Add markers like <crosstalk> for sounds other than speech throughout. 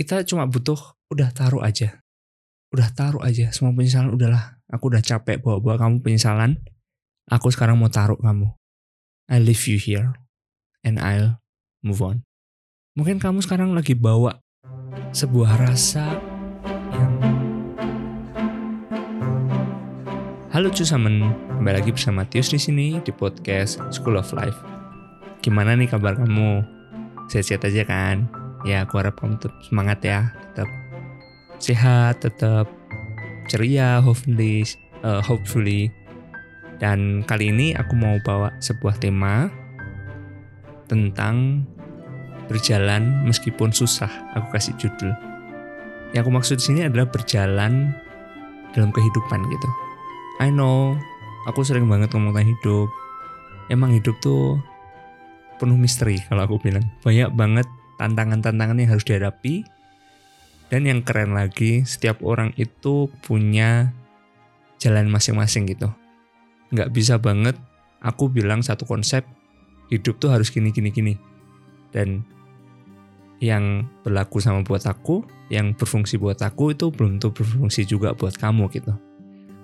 kita cuma butuh udah taruh aja. Udah taruh aja semua penyesalan udahlah. Aku udah capek bawa-bawa kamu penyesalan. Aku sekarang mau taruh kamu. I leave you here and I'll move on. Mungkin kamu sekarang lagi bawa sebuah rasa yang Halo Cusamen, kembali lagi bersama Tius di sini di podcast School of Life. Gimana nih kabar kamu? Sehat-sehat aja kan? Ya, aku harap kamu tetap semangat ya, tetap sehat, tetap ceria, hopefully, uh, hopefully. Dan kali ini aku mau bawa sebuah tema tentang berjalan meskipun susah. Aku kasih judul. Yang aku maksud di sini adalah berjalan dalam kehidupan gitu I know, aku sering banget ngomong tentang hidup. Emang hidup tuh penuh misteri kalau aku bilang. Banyak banget tantangan-tantangan yang harus dihadapi. Dan yang keren lagi, setiap orang itu punya jalan masing-masing gitu. Nggak bisa banget aku bilang satu konsep, hidup tuh harus gini-gini-gini. Dan yang berlaku sama buat aku, yang berfungsi buat aku itu belum tentu berfungsi juga buat kamu gitu.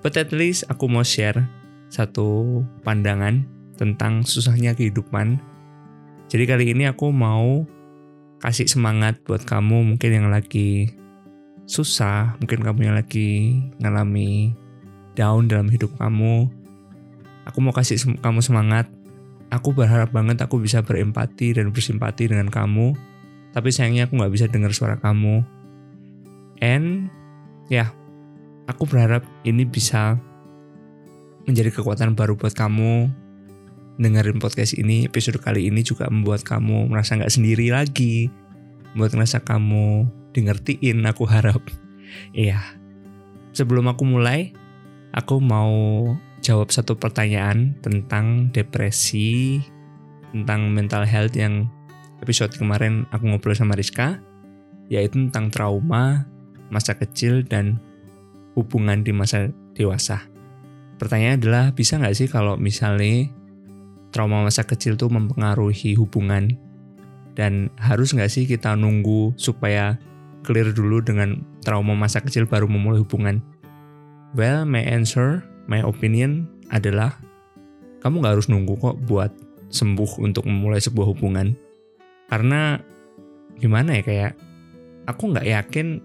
But at least aku mau share satu pandangan tentang susahnya kehidupan. Jadi kali ini aku mau kasih semangat buat kamu mungkin yang lagi susah, mungkin kamu yang lagi ngalami down dalam hidup kamu. Aku mau kasih kamu semangat. Aku berharap banget aku bisa berempati dan bersimpati dengan kamu. Tapi sayangnya aku nggak bisa dengar suara kamu. And ya, yeah, Aku berharap ini bisa menjadi kekuatan baru buat kamu. Dengerin podcast ini, episode kali ini juga membuat kamu merasa nggak sendiri lagi. Membuat ngerasa kamu dengertiin, aku harap. Iya. Sebelum aku mulai, aku mau jawab satu pertanyaan tentang depresi, tentang mental health yang episode kemarin aku ngobrol sama Rizka, yaitu tentang trauma, masa kecil, dan hubungan di masa dewasa. Pertanyaannya adalah bisa nggak sih kalau misalnya trauma masa kecil tuh mempengaruhi hubungan dan harus nggak sih kita nunggu supaya clear dulu dengan trauma masa kecil baru memulai hubungan? Well, my answer, my opinion adalah kamu nggak harus nunggu kok buat sembuh untuk memulai sebuah hubungan. Karena gimana ya kayak aku nggak yakin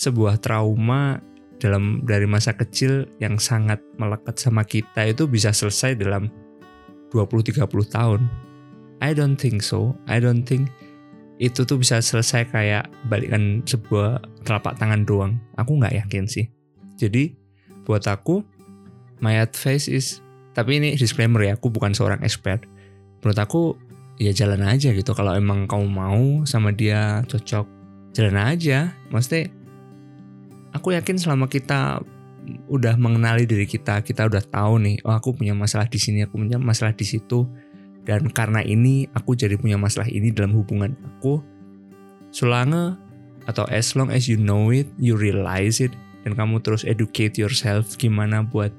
sebuah trauma dalam dari masa kecil yang sangat melekat sama kita itu bisa selesai dalam 20-30 tahun. I don't think so. I don't think itu tuh bisa selesai kayak balikan sebuah telapak tangan doang. Aku nggak yakin sih. Jadi buat aku, my advice is, tapi ini disclaimer ya, aku bukan seorang expert. Menurut aku ya jalan aja gitu. Kalau emang kamu mau sama dia cocok, jalan aja. Maksudnya aku yakin selama kita udah mengenali diri kita, kita udah tahu nih, oh aku punya masalah di sini, aku punya masalah di situ, dan karena ini aku jadi punya masalah ini dalam hubungan aku. Selama atau as long as you know it, you realize it, dan kamu terus educate yourself gimana buat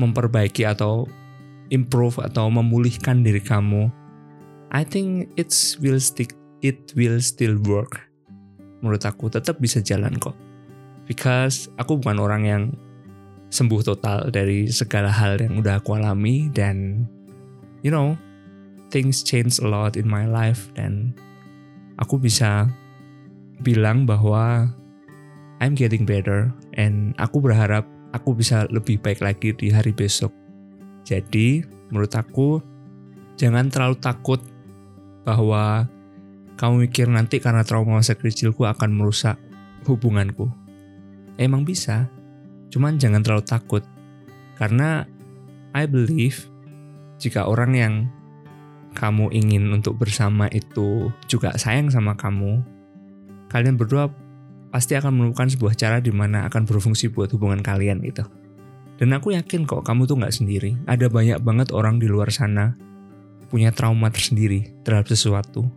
memperbaiki atau improve atau memulihkan diri kamu. I think it's will stick, it will still work. Menurut aku tetap bisa jalan kok because aku bukan orang yang sembuh total dari segala hal yang udah aku alami dan you know things change a lot in my life dan aku bisa bilang bahwa I'm getting better and aku berharap aku bisa lebih baik lagi di hari besok. Jadi menurut aku jangan terlalu takut bahwa kamu mikir nanti karena trauma masa kecilku akan merusak hubunganku. Emang bisa, cuman jangan terlalu takut. Karena I believe jika orang yang kamu ingin untuk bersama itu juga sayang sama kamu, kalian berdua pasti akan menemukan sebuah cara di mana akan berfungsi buat hubungan kalian gitu. Dan aku yakin kok kamu tuh nggak sendiri. Ada banyak banget orang di luar sana punya trauma tersendiri terhadap sesuatu.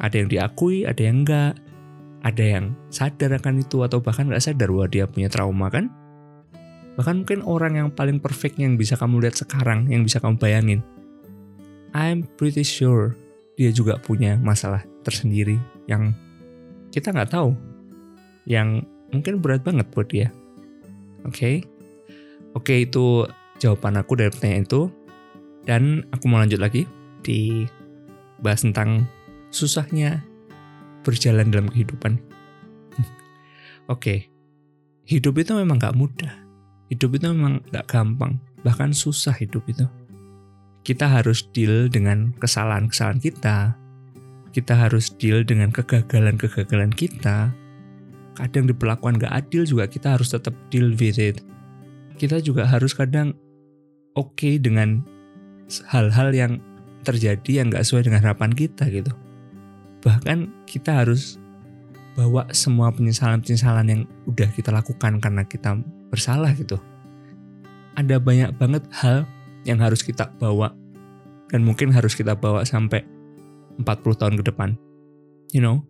Ada yang diakui, ada yang enggak ada yang sadar akan itu atau bahkan nggak sadar bahwa dia punya trauma kan? Bahkan mungkin orang yang paling perfect yang bisa kamu lihat sekarang, yang bisa kamu bayangin. I'm pretty sure dia juga punya masalah tersendiri yang kita nggak tahu yang mungkin berat banget buat dia. Oke, okay? oke okay, itu jawaban aku dari pertanyaan itu. Dan aku mau lanjut lagi di bahas tentang susahnya berjalan dalam kehidupan. <laughs> oke, okay. hidup itu memang gak mudah. Hidup itu memang gak gampang, bahkan susah hidup itu. Kita harus deal dengan kesalahan-kesalahan kita. Kita harus deal dengan kegagalan-kegagalan kita. Kadang diperlakukan gak adil juga kita harus tetap deal with it. Kita juga harus kadang oke okay dengan hal-hal yang terjadi yang gak sesuai dengan harapan kita gitu. Bahkan kita harus bawa semua penyesalan-penyesalan yang udah kita lakukan karena kita bersalah gitu. Ada banyak banget hal yang harus kita bawa dan mungkin harus kita bawa sampai 40 tahun ke depan. You know,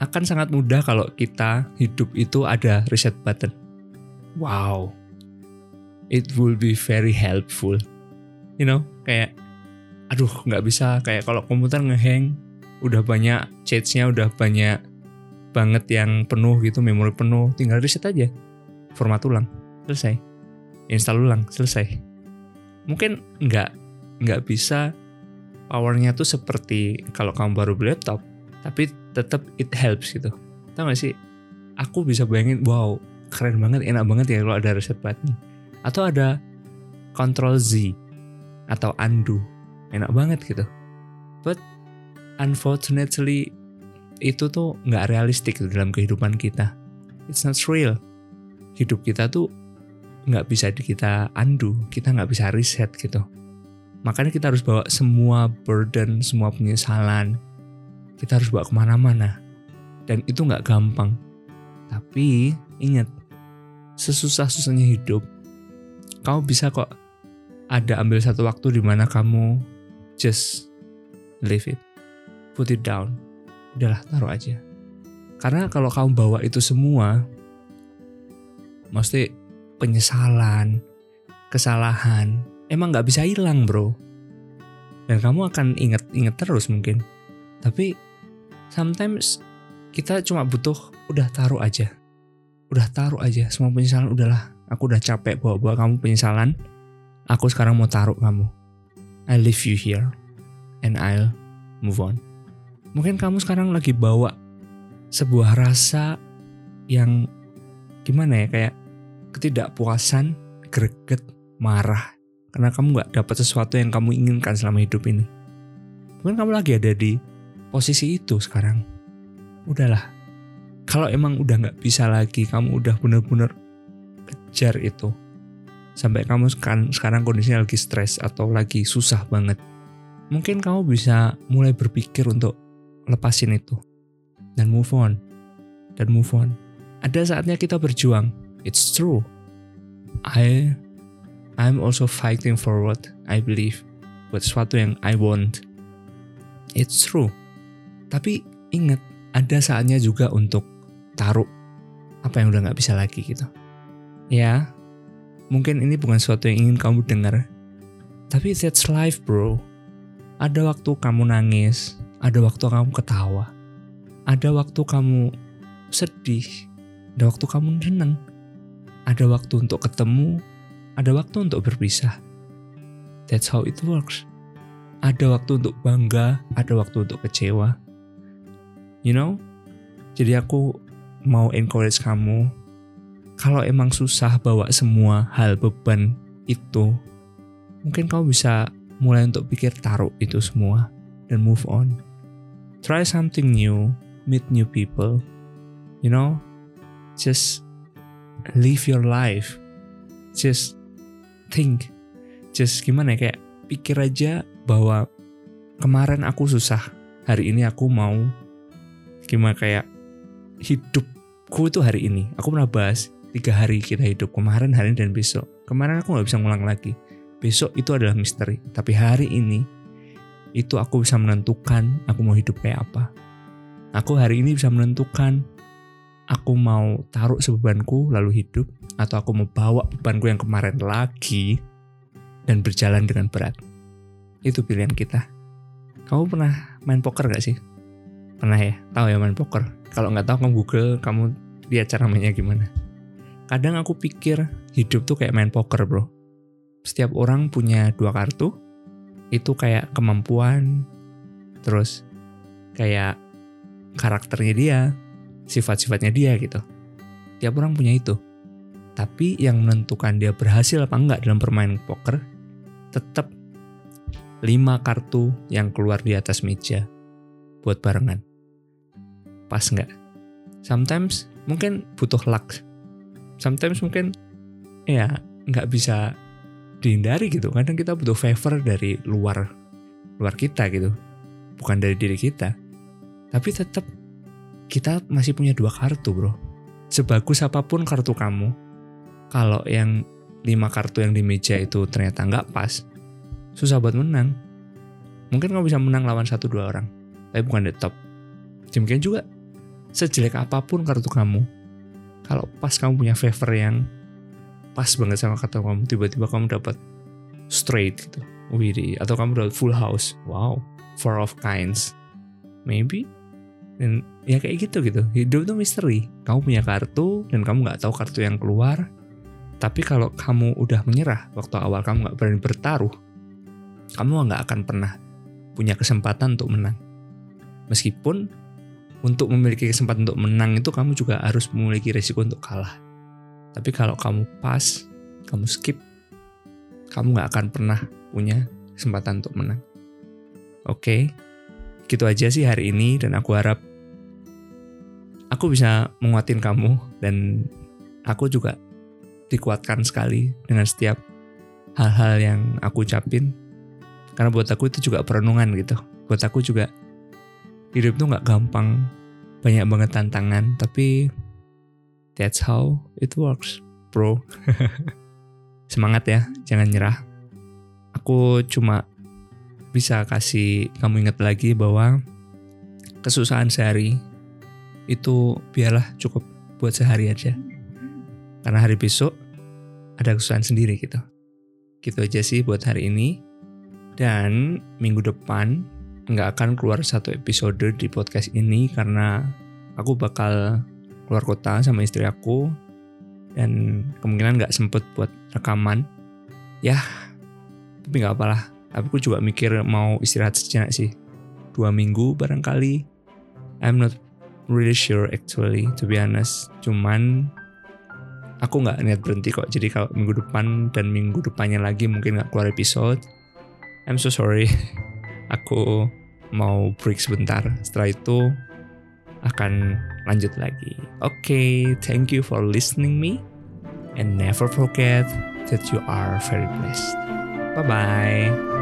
akan sangat mudah kalau kita hidup itu ada reset button. Wow, it will be very helpful you know kayak aduh nggak bisa kayak kalau komputer ngehang udah banyak chatnya udah banyak banget yang penuh gitu memori penuh. Tinggal reset aja. Format ulang. Selesai. Install ulang. Selesai. Mungkin nggak nggak bisa powernya tuh seperti kalau kamu baru beli laptop tapi tetap it helps gitu. Tau gak sih? Aku bisa bayangin wow keren banget enak banget ya kalau ada reset button. Atau ada control Z atau undo. Enak banget gitu. But unfortunately itu tuh nggak realistik dalam kehidupan kita. It's not real. Hidup kita tuh nggak bisa kita undo kita nggak bisa reset gitu. Makanya kita harus bawa semua burden semua penyesalan kita harus bawa ke mana-mana. Dan itu nggak gampang. Tapi ingat sesusah-susahnya hidup kamu bisa kok ada ambil satu waktu di mana kamu just leave it, put it down, udahlah taruh aja. Karena kalau kamu bawa itu semua, mesti penyesalan, kesalahan, emang nggak bisa hilang bro. Dan kamu akan inget-inget terus mungkin. Tapi sometimes kita cuma butuh udah taruh aja. Udah taruh aja semua penyesalan udahlah. Aku udah capek bawa-bawa kamu penyesalan Aku sekarang mau taruh kamu. I leave you here and I'll move on. Mungkin kamu sekarang lagi bawa sebuah rasa yang gimana ya kayak ketidakpuasan, greget, marah karena kamu nggak dapat sesuatu yang kamu inginkan selama hidup ini. Mungkin kamu lagi ada di posisi itu sekarang. Udahlah. Kalau emang udah nggak bisa lagi, kamu udah bener-bener kejar itu sampai kamu sekarang, sekarang kondisinya lagi stres atau lagi susah banget, mungkin kamu bisa mulai berpikir untuk lepasin itu dan move on dan move on. Ada saatnya kita berjuang. It's true. I I'm also fighting for what I believe, buat sesuatu yang I want. It's true. Tapi ingat, ada saatnya juga untuk taruh apa yang udah nggak bisa lagi gitu. Ya, Mungkin ini bukan sesuatu yang ingin kamu dengar. Tapi that's life bro. Ada waktu kamu nangis, ada waktu kamu ketawa, ada waktu kamu sedih, ada waktu kamu senang, ada waktu untuk ketemu, ada waktu untuk berpisah. That's how it works. Ada waktu untuk bangga, ada waktu untuk kecewa. You know? Jadi aku mau encourage kamu kalau emang susah bawa semua hal beban itu, mungkin kamu bisa mulai untuk pikir taruh itu semua dan move on. Try something new, meet new people, you know, just live your life, just think, just gimana ya kayak pikir aja bahwa kemarin aku susah, hari ini aku mau gimana kayak hidupku itu hari ini. Aku pernah bahas tiga hari kita hidup kemarin hari ini dan besok kemarin aku nggak bisa ngulang lagi besok itu adalah misteri tapi hari ini itu aku bisa menentukan aku mau hidup kayak apa aku hari ini bisa menentukan aku mau taruh sebebanku lalu hidup atau aku mau bawa bebanku yang kemarin lagi dan berjalan dengan berat itu pilihan kita kamu pernah main poker gak sih Pernah ya? Tahu ya main poker? Kalau nggak tahu kamu Google, kamu lihat cara mainnya gimana. Kadang aku pikir hidup tuh kayak main poker bro. Setiap orang punya dua kartu, itu kayak kemampuan, terus kayak karakternya dia, sifat-sifatnya dia gitu. Tiap orang punya itu. Tapi yang menentukan dia berhasil apa enggak dalam permainan poker, tetap lima kartu yang keluar di atas meja buat barengan. Pas nggak? Sometimes mungkin butuh luck. Sometimes mungkin ya nggak bisa dihindari gitu. Kadang kita butuh favor dari luar luar kita gitu, bukan dari diri kita. Tapi tetap kita masih punya dua kartu bro. Sebagus apa pun kartu kamu, kalau yang lima kartu yang di meja itu ternyata nggak pas, susah buat menang. Mungkin kamu bisa menang lawan satu dua orang, tapi bukan di top. Demikian juga, sejelek apa pun kartu kamu, kalau pas kamu punya favor yang pas banget sama kartu kamu, tiba-tiba kamu dapat straight gitu, wiri, atau kamu dapat full house, wow, four of kinds, maybe. Dan ya kayak gitu gitu. Hidup tuh misteri. Kamu punya kartu dan kamu nggak tahu kartu yang keluar. Tapi kalau kamu udah menyerah waktu awal kamu nggak berani bertaruh, kamu nggak akan pernah punya kesempatan untuk menang. Meskipun untuk memiliki kesempatan untuk menang itu kamu juga harus memiliki resiko untuk kalah. Tapi kalau kamu pas, kamu skip, kamu nggak akan pernah punya kesempatan untuk menang. Oke, gitu aja sih hari ini dan aku harap aku bisa menguatin kamu dan aku juga dikuatkan sekali dengan setiap hal-hal yang aku ucapin. Karena buat aku itu juga perenungan gitu. Buat aku juga hidup tuh nggak gampang, banyak banget tantangan, tapi that's how it works, bro. <laughs> Semangat ya, jangan nyerah. Aku cuma bisa kasih kamu ingat lagi bahwa kesusahan sehari itu biarlah cukup buat sehari aja. Karena hari besok ada kesusahan sendiri gitu. Gitu aja sih buat hari ini. Dan minggu depan nggak akan keluar satu episode di podcast ini karena aku bakal keluar kota sama istri aku dan kemungkinan nggak sempet buat rekaman. Ya, tapi nggak apalah. Tapi aku juga mikir mau istirahat sejenak sih. Dua minggu barangkali. I'm not really sure actually, to be honest. Cuman aku nggak niat berhenti kok. Jadi kalau minggu depan dan minggu depannya lagi mungkin nggak keluar episode. I'm so sorry. <laughs> aku mau break sebentar. Setelah itu akan lanjut lagi. Okay, thank you for listening me. And never forget that you are very blessed. Bye-bye.